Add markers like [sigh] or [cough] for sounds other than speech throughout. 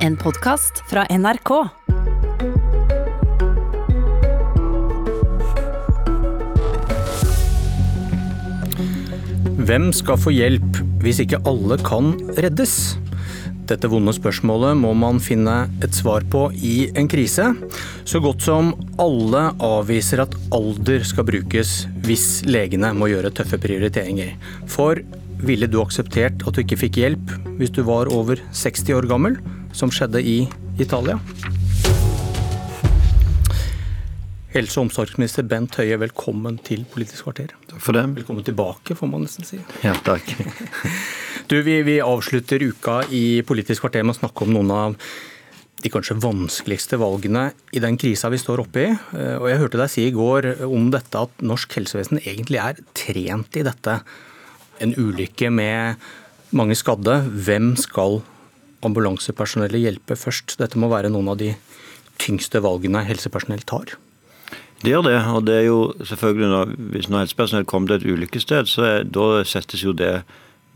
En podkast fra NRK. Hvem skal få hjelp hvis ikke alle kan reddes? Dette vonde spørsmålet må man finne et svar på i en krise. Så godt som alle avviser at alder skal brukes hvis legene må gjøre tøffe prioriteringer. For ville du akseptert at du ikke fikk hjelp hvis du var over 60 år gammel, som skjedde i Italia? Helse- og omsorgsminister Bent Høie, velkommen til Politisk kvarter. Takk for det. Velkommen tilbake, får man nesten si. Ja, takk. [laughs] Du, vi, vi avslutter uka i Politisk kvarter med å snakke om noen av de kanskje vanskeligste valgene i den krisa vi står oppe i. Eh, Og jeg hørte deg si i går om dette at norsk helsevesen egentlig er trent i dette. En ulykke med mange skadde. Hvem skal ambulansepersonellet hjelpe først? Dette må være noen av de tyngste valgene helsepersonell tar. Det gjør det, og det er jo selvfølgelig når, hvis når helsepersonell kommer til et ulykkessted, så er, da settes jo det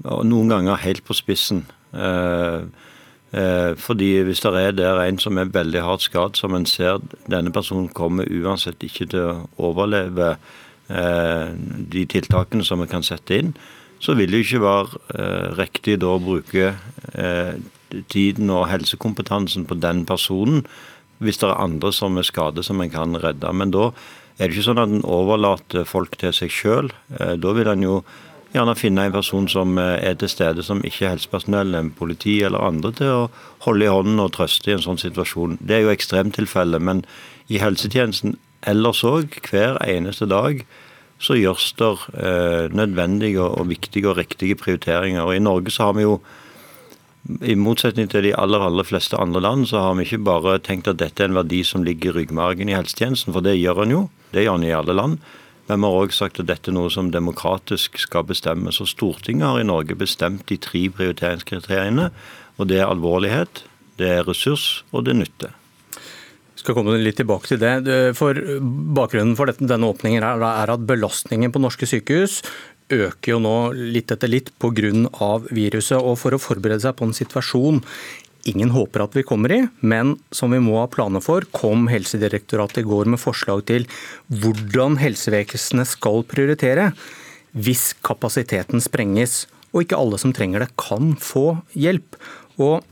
noen ganger helt på spissen. Eh, eh, fordi hvis det er der en som er veldig hardt skadd, som en ser denne personen kommer uansett ikke til å overleve eh, de tiltakene som vi kan sette inn, så vil det jo ikke være eh, riktig da å bruke eh, tiden og helsekompetansen på den personen hvis det er andre som er skadet som en kan redde. Men da er det ikke sånn at en overlater folk til seg sjøl. Da vil en jo gjerne finne en person som eh, er til stede som ikke er helsepersonell, en politi eller andre, til å holde i hånden og trøste i en sånn situasjon. Det er jo ekstremtilfellet, men i helsetjenesten ellers òg, hver eneste dag, så gjøres det eh, nødvendige og viktige og riktige prioriteringer. Og I Norge så har vi jo i motsetning til de aller aller fleste andre land, så har vi ikke bare tenkt at dette er en verdi som ligger i ryggmargen i helsetjenesten, for det gjør en jo. Det gjør en i alle land. Men vi har òg sagt at dette er noe som demokratisk skal bestemmes. Og Stortinget har i Norge bestemt de tre prioriteringskriteriene. Og det er alvorlighet, det er ressurs og det er nytte. Skal komme litt tilbake til det. For Bakgrunnen for denne åpningen er at belastningen på norske sykehus øker jo nå litt etter litt pga. viruset. og For å forberede seg på en situasjon ingen håper at vi kommer i, men som vi må ha planer for, kom Helsedirektoratet i går med forslag til hvordan helsevesenet skal prioritere hvis kapasiteten sprenges og ikke alle som trenger det kan få hjelp. Og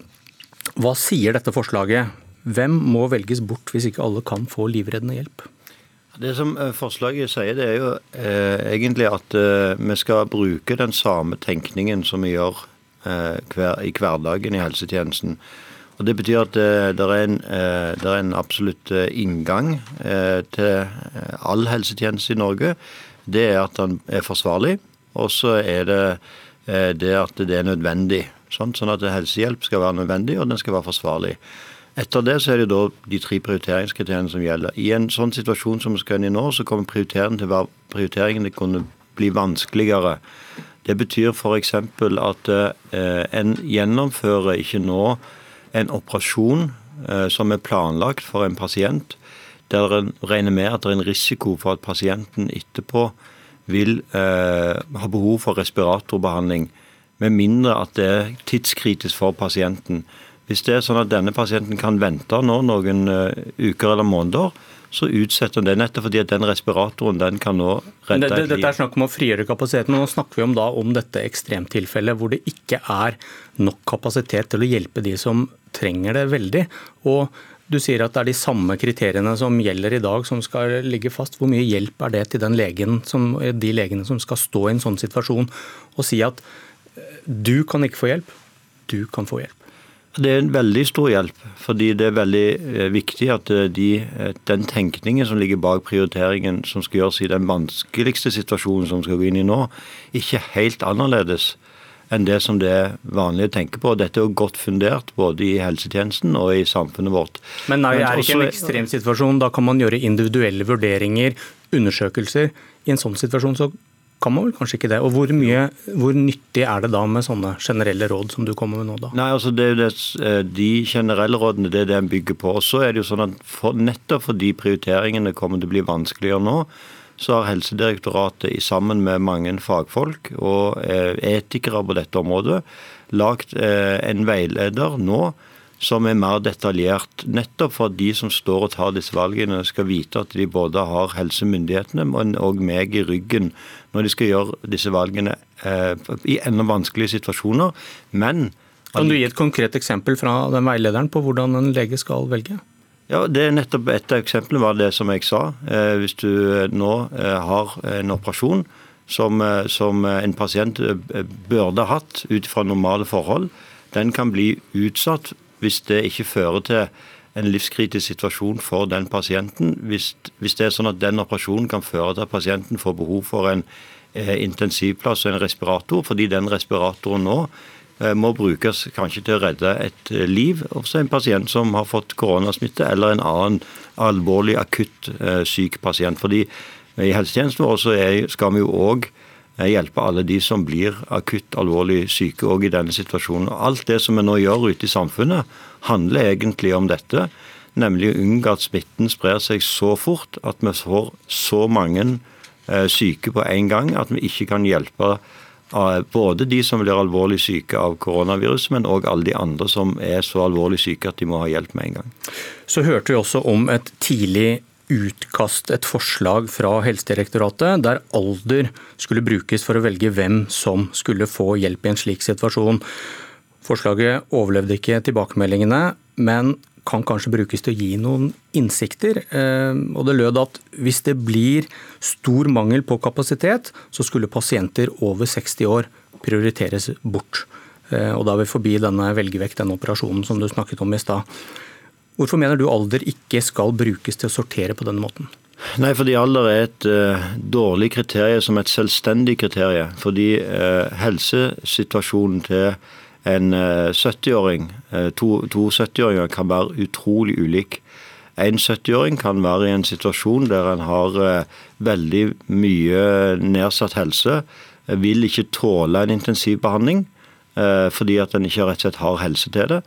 hva sier dette forslaget? Hvem må velges bort hvis ikke alle kan få livreddende hjelp? Det som forslaget sier, det er jo eh, egentlig at eh, vi skal bruke den samme tenkningen som vi gjør eh, hver, i hverdagen i helsetjenesten. Og Det betyr at det er en, det er en absolutt inngang til all helsetjeneste i Norge. Det er at den er forsvarlig, og så er det det at det er nødvendig. Sånn, sånn at helsehjelp skal være nødvendig, og den skal være forsvarlig. Etter det så er det da de tre prioriteringskriteriene som gjelder. I en sånn situasjon som vi skal inn i nå, så kommer prioriteringen til prioriteringen til å kunne bli vanskeligere. Det betyr f.eks. at eh, en gjennomfører ikke nå en operasjon eh, som er planlagt for en pasient, der en regner med at det er en risiko for at pasienten etterpå vil eh, ha behov for respiratorbehandling, med mindre at det er tidskritisk for pasienten. Hvis det er sånn at denne pasienten kan vente nå noen uker eller måneder, så utsetter det nettopp fordi at den respiratoren den kan nå redde et liv. Dette er snakk om å frigjøre kapasiteten, men nå snakker vi om, da, om dette ekstremtilfellet hvor det ikke er nok kapasitet til å hjelpe de som trenger det veldig. Og du sier at det er de samme kriteriene som gjelder i dag som skal ligge fast. Hvor mye hjelp er det til den legen som, de legene som skal stå i en sånn situasjon og si at du kan ikke få hjelp, du kan få hjelp? Det er en veldig stor hjelp, fordi det er veldig viktig at de, den tenkningen som ligger bak prioriteringen som skal gjøres i den vanskeligste situasjonen som skal gå inn i nå, ikke er helt annerledes enn det som det er vanlig å tenke på. Dette er jo godt fundert både i helsetjenesten og i samfunnet vårt. Men nei, det er ikke en ekstremsituasjon. Da kan man gjøre individuelle vurderinger, undersøkelser. I en sånn situasjon så kan man vel kanskje ikke det. Og hvor, mye, hvor nyttig er det da med sånne generelle råd som du kommer med nå, da? Nei, altså det er det, De generelle rådene det er det en bygger på. Og så er det jo sånn at for, Nettopp fordi prioriteringene kommer til å bli vanskeligere nå, så har Helsedirektoratet sammen med mange fagfolk og etikere på dette området lagt en veileder nå som er mer detaljert. Nettopp for at de som står og tar disse valgene, skal vite at de både har helsemyndighetene, og meg i ryggen når de skal gjøre disse valgene eh, i enda vanskelige situasjoner. Men Kan du gi et konkret eksempel fra den veilederen på hvordan en lege skal velge? Ja, det er nettopp Et av eksemplene var det som jeg sa. Eh, hvis du nå eh, har en operasjon som, eh, som en pasient eh, burde hatt ut fra normale forhold, den kan bli utsatt hvis det ikke fører til en livskritisk situasjon for den pasienten. Hvis, hvis, det er sånn at den operasjonen kan føre til at pasienten får behov for en eh, intensivplass og en respirator, fordi den respiratoren nå eh, må brukes kanskje til å redde et eh, liv hos en pasient som har fått koronasmitte, eller en annen alvorlig akutt eh, syk pasient. Fordi i helsetjenesten vår skal vi jo òg hjelpe alle de som blir akutt alvorlig syke òg i denne situasjonen. Alt det som vi nå gjør ute i samfunnet, handler egentlig om dette. Nemlig å unngå at smitten sprer seg så fort at vi får så mange eh, syke på en gang at vi ikke kan hjelpe eh, både de som blir alvorlig syke av koronaviruset, men òg alle de andre som er så alvorlig syke at de må ha hjelp med en gang. Så hørte vi også om et tidlig utkast et forslag fra Helsedirektoratet der alder skulle brukes for å velge hvem som skulle få hjelp i en slik situasjon. Forslaget overlevde ikke tilbakemeldingene, men kan kanskje brukes til å gi noen innsikter. Eh, og Det lød at hvis det blir stor mangel på kapasitet, så skulle pasienter over 60 år prioriteres bort. Eh, og Da er vi forbi denne velgevekt, den operasjonen som du snakket om i stad. Hvorfor mener du alder ikke skal brukes til å sortere på denne måten? Nei, fordi alder er et uh, dårlig kriterium som et selvstendig kriterium. Fordi uh, helsesituasjonen til en uh, 70-åring, to, to 70-åringer, kan være utrolig ulik. En 70-åring kan være i en situasjon der en har veldig mye nedsatt helse, vil ikke tåle en intensivbehandling fordi at en ikke rett og slett har helse til det.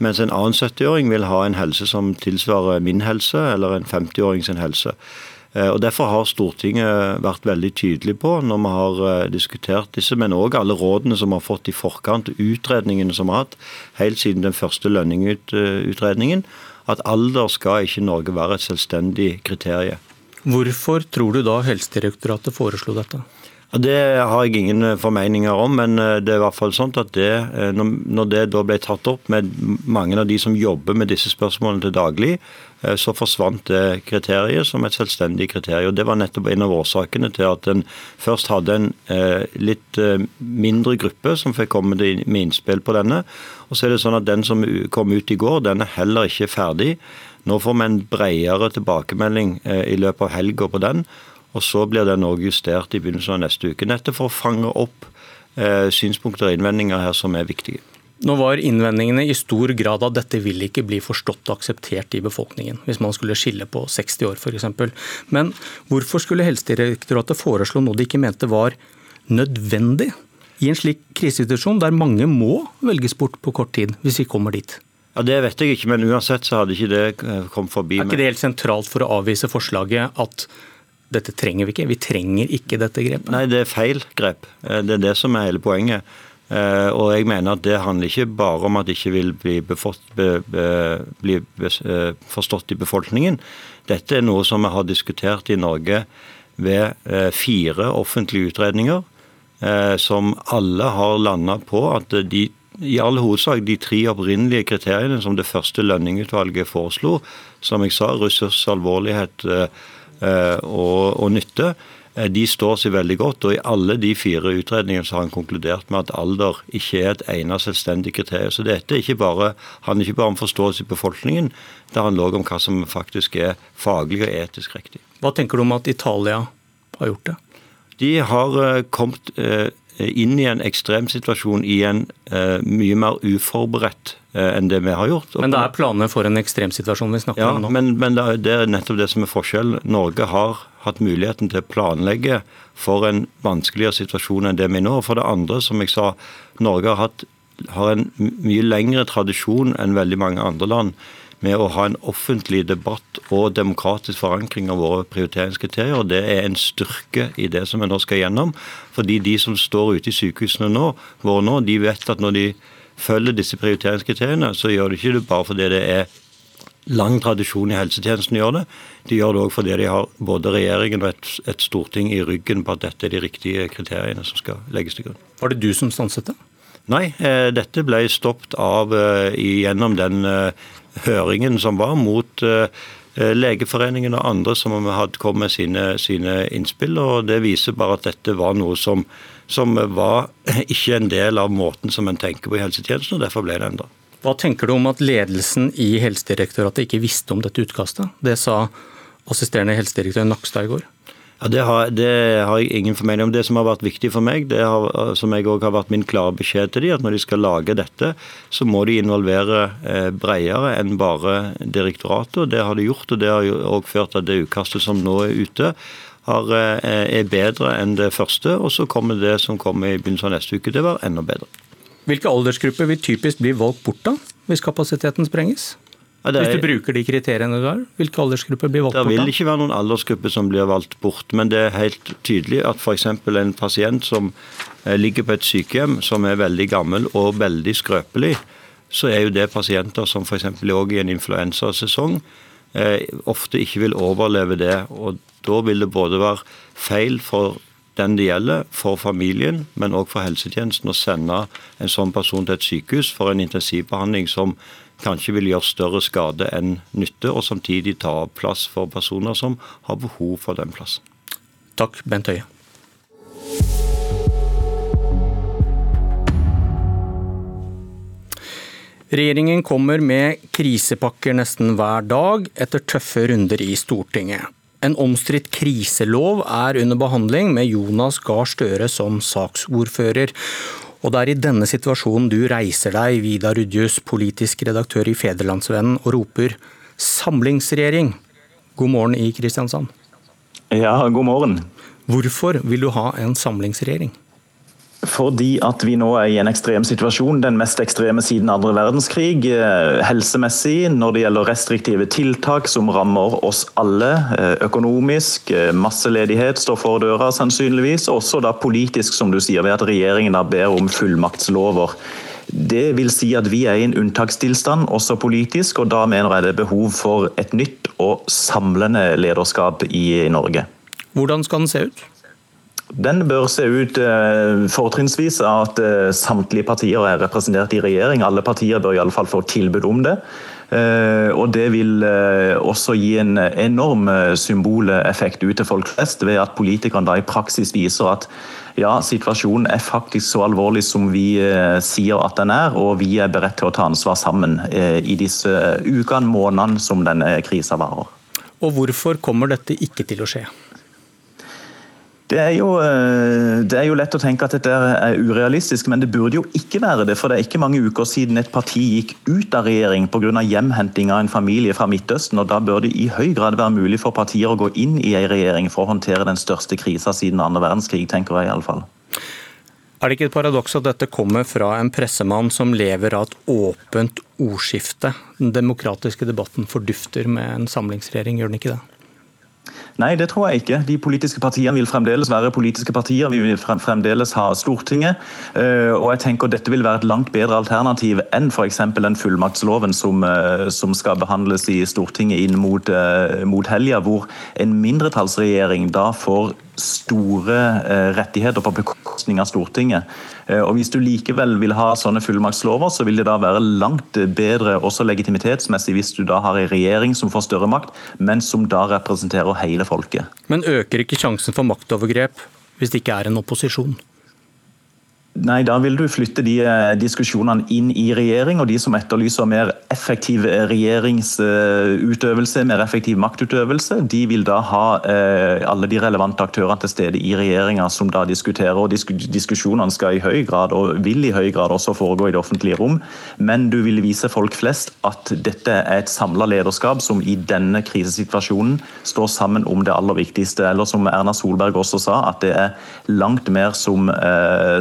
Mens en annen 70-åring vil ha en helse som tilsvarer min helse, eller en 50-åring sin helse. Eh, og Derfor har Stortinget vært veldig tydelig på, når vi har eh, diskutert disse, men òg alle rådene som vi har fått i forkant, utredningene som vi har hatt, helt siden den første lønningutredningen, at alder skal ikke Norge være et selvstendig kriterium. Hvorfor tror du da Helsedirektoratet foreslo dette? Det har jeg ingen eh, formeninger om, men eh, det er i hvert fall sånn at det, eh, når det da ble tatt opp med mange av de som jobber med disse spørsmålene til daglig, så forsvant det kriteriet som et selvstendig kriterium. Det var nettopp en av årsakene til at en først hadde en litt mindre gruppe som fikk komme med innspill på denne. Og så er det sånn at Den som kom ut i går, den er heller ikke ferdig. Nå får vi en bredere tilbakemelding i løpet av helga på den. Og så blir den òg justert i begynnelsen av neste uke. Nettopp for å fange opp eh, synspunkter og innvendinger her som er viktige. Nå var innvendingene i stor grad at dette vil ikke bli forstått og akseptert i befolkningen, hvis man skulle skille på 60 år f.eks. Men hvorfor skulle Helsedirektoratet foreslå noe de ikke mente var nødvendig i en slik krisesituasjon der mange må velges bort på kort tid, hvis vi kommer dit? Ja, Det vet jeg ikke, men uansett så hadde ikke det eh, kommet forbi. meg. Er ikke det helt sentralt for å avvise forslaget at dette trenger vi ikke. Vi trenger ikke dette grepet. Nei, det er feil grep. Eh, det er det som er hele poenget. Eh, og jeg mener at det handler ikke bare om at det ikke vil bli, befort, be, be, bli eh, forstått i befolkningen. Dette er noe som vi har diskutert i Norge ved fire offentlige utredninger, som alle har landa på at de i all hovedsak de tre opprinnelige kriteriene som det første lønningutvalget foreslo, som jeg sa, ressurs, alvorlighet og, og nytte, eh, de står seg veldig godt. og I alle de fire utredningene så har han konkludert med at alder ikke er et egnet selvstendig kriterium. Så dette ikke bare, handler ikke bare om forståelse i befolkningen, det handler òg om hva som faktisk er faglig og etisk riktig. Hva tenker du om at Italia har gjort det? De har eh, kommet inn i en ekstremsituasjon i en mye mer uforberedt Eh, enn det vi har gjort. Men det er planer for en ekstremsituasjon vi snakker ja, om nå? Men, men det er nettopp det som er forskjellen. Norge har hatt muligheten til å planlegge for en vanskeligere situasjon enn det vi nå. For det andre, som jeg sa, Norge har, hatt, har en mye lengre tradisjon enn veldig mange andre land med å ha en offentlig debatt og demokratisk forankring av våre prioriteringskriterier. Det er en styrke i det som vi nå skal gjennom. Fordi de som står ute i sykehusene nå, våre nå, de vet at når de følger disse prioriteringskriteriene, så gjør de ikke det bare fordi det er lang tradisjon i helsetjenesten å gjøre det. De gjør det òg fordi de har både regjeringen og et, et, storting i ryggen på at dette er de riktige kriteriene som skal legges til grunn. Var det du som stanset det? Nei, eh, dette ble stoppet av eh, gjennom den eh, høringen som var mot eh, eh, Legeforeningen og andre som hadde kommet med sine, sine, innspill. og Det viser bare at dette var noe som, som var [laughs] ikke en del av måten som en tenker på i helsetjenesten, og derfor ble det endra. Hva tenker du om at ledelsen i Helsedirektoratet ikke visste om dette utkastet? Det sa assisterende helsedirektør Nakstad i går. Ja, det har, det har, jeg ingen formening om. Det som har vært viktig for meg, det har, som jeg også har vært min klare beskjed til dem, at når de skal lage dette, så må de involvere eh, bredere enn bare direktoratet. og Det har de gjort, og det har også ført til det utkastet som nå er ute, har, eh, er bedre enn det første. Og så kommer det som kommer i begynnelsen av neste uke Det var enda bedre. Hvilke aldersgrupper vil typisk bli valgt bort da, hvis kapasiteten sprenges? Ja, er, hvis du bruker de kriteriene du har, hvilke aldersgrupper blir valgt bort? Det vil ikke være noen aldersgruppe som blir valgt bort, men det er helt tydelig at f.eks. en pasient som eh, ligger på et sykehjem som er veldig gammel og veldig skrøpelig, så er jo det pasienter som f.eks. òg i en influensasesong eh, ofte ikke vil overleve det. og Da vil det både være feil for den det gjelder, for familien, men òg for helsetjenesten, å sende en sånn person til et sykehus for en intensivbehandling som kanskje vil gjøre større skade enn nytte, og samtidig ta plass for personer som har behov for den plassen. Takk, Bent Høie. Regjeringen kommer med krisepakker nesten hver dag etter tøffe runder i Stortinget. En omstridt kriselov er under behandling, med Jonas Gahr Støre som saksordfører. Og det er i denne situasjonen du reiser deg, Vidar Rudjus, politisk redaktør i Federlandsvennen, og roper 'samlingsregjering'. God morgen i Kristiansand. Ja, god morgen. Hvorfor vil du ha en samlingsregjering? Fordi at vi nå er i en ekstrem situasjon, den mest ekstreme siden andre verdenskrig. Eh, helsemessig, når det gjelder restriktive tiltak som rammer oss alle. Eh, økonomisk, eh, masseledighet står for døra sannsynligvis. Også da politisk, som du sier, ved at regjeringen da ber om fullmaktslover. Det vil si at vi er i en unntakstilstand, også politisk, og da mener jeg det er behov for et nytt og samlende lederskap i Norge. Hvordan skal den se ut? Den bør se ut eh, fortrinnsvis at eh, samtlige partier er representert i regjering. Alle partier bør i alle fall få tilbud om det. Eh, og Det vil også gi en enorm symboleffekt ut til folk flest, ved at politikerne da i praksis viser at ja, situasjonen er faktisk så alvorlig som vi sier at den er, og vi er beredt til å ta ansvar sammen i disse ukene, månedene som denne krisa varer. Og Hvorfor kommer dette ikke til å skje? Det er, jo, eh, det er, jo, lett å tenke at dette er urealistisk, men det burde jo ikke være det. For det er ikke mange uker siden et parti gikk ut av regjering pga. hjemhenting av en familie fra Midtøsten. og Da bør det i høy grad være mulig for partier å gå inn i en regjering for å håndtere den største krisa siden andre verdenskrig, tenker jeg iallfall. Er det ikke et paradoks at dette kommer fra en pressemann som lever av et åpent ordskifte? Den demokratiske debatten fordufter med en samlingsregjering, gjør den ikke det? Nei, det tror jeg ikke. De politiske partiene vil fremdeles være politiske partier. Vi vil fremdeles ha Stortinget. Eh, og jeg tenker Dette vil være et langt bedre alternativ enn f.eks. den fullmaktsloven som, eh, som, skal behandles i Stortinget inn mot, eh, mot helga, hvor en mindretallsregjering da får store rettigheter på bekostning av Stortinget. Og Hvis du likevel vil ha sånne fullmaktslover, så vil det da være langt bedre også legitimitetsmessig hvis du da har en regjering som får større makt, men som da representerer hele folket. Men øker ikke sjansen for maktovergrep hvis det ikke er en opposisjon? Nei, Da vil du flytte de eh, diskusjonene inn i regjering. Og de som etterlyser mer effektiv eh, regjeringsutøvelse, mer effektiv maktutøvelse, de vil da ha eh, alle de relevante aktørene til stede i regjeringa som da diskuterer. og Diskusjonene skal i høy grad, og vil i høy grad også foregå i det offentlige rom. Men du vil vise folk flest at dette er et samla lederskap som i denne krisesituasjonen står sammen om det aller viktigste. Eller som Erna Solberg også sa, at det er langt mer som,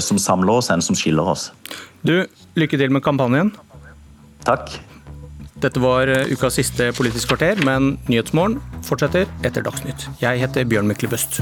som samler samler oss enn som skiller oss. Du, lykke til med kampanjen. Takk. Dette var eh, ukas siste Politisk kvarter, men Nyhetsmorgen fortsetter etter Dagsnytt. Jeg heter Bjørn Myklebøst.